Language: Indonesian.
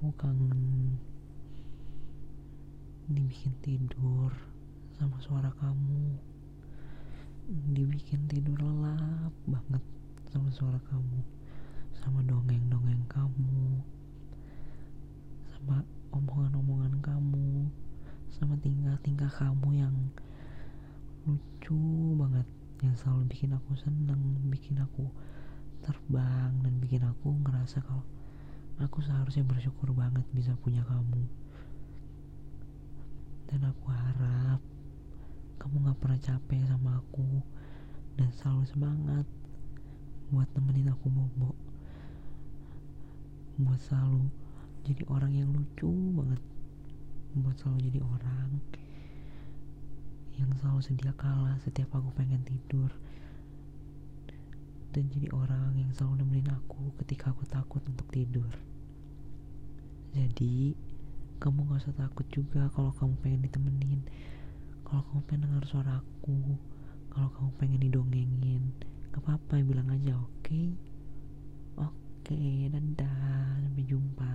aku kangen dibikin tidur sama suara kamu. Dibikin tidur lelap banget sama suara kamu. Sama dongeng-dongeng kamu. Sama omongan-omongan kamu. Sama tingkah-tingkah kamu yang lucu banget. Yang selalu bikin aku seneng bikin aku terbang dan bikin aku ngerasa kalau aku seharusnya bersyukur banget bisa punya kamu. Dan aku harap kamu gak pernah capek sama aku. Dan selalu semangat buat temenin aku bobo. Buat selalu jadi orang yang lucu banget. Buat selalu jadi orang yang selalu sedia kalah setiap aku pengen tidur. Dan jadi orang yang selalu nemenin aku ketika aku takut untuk tidur jadi kamu gak usah takut juga kalau kamu pengen ditemenin kalau kamu pengen dengar suara aku kalau kamu pengen didongengin gak apa-apa bilang aja oke okay? oke okay, dadah sampai jumpa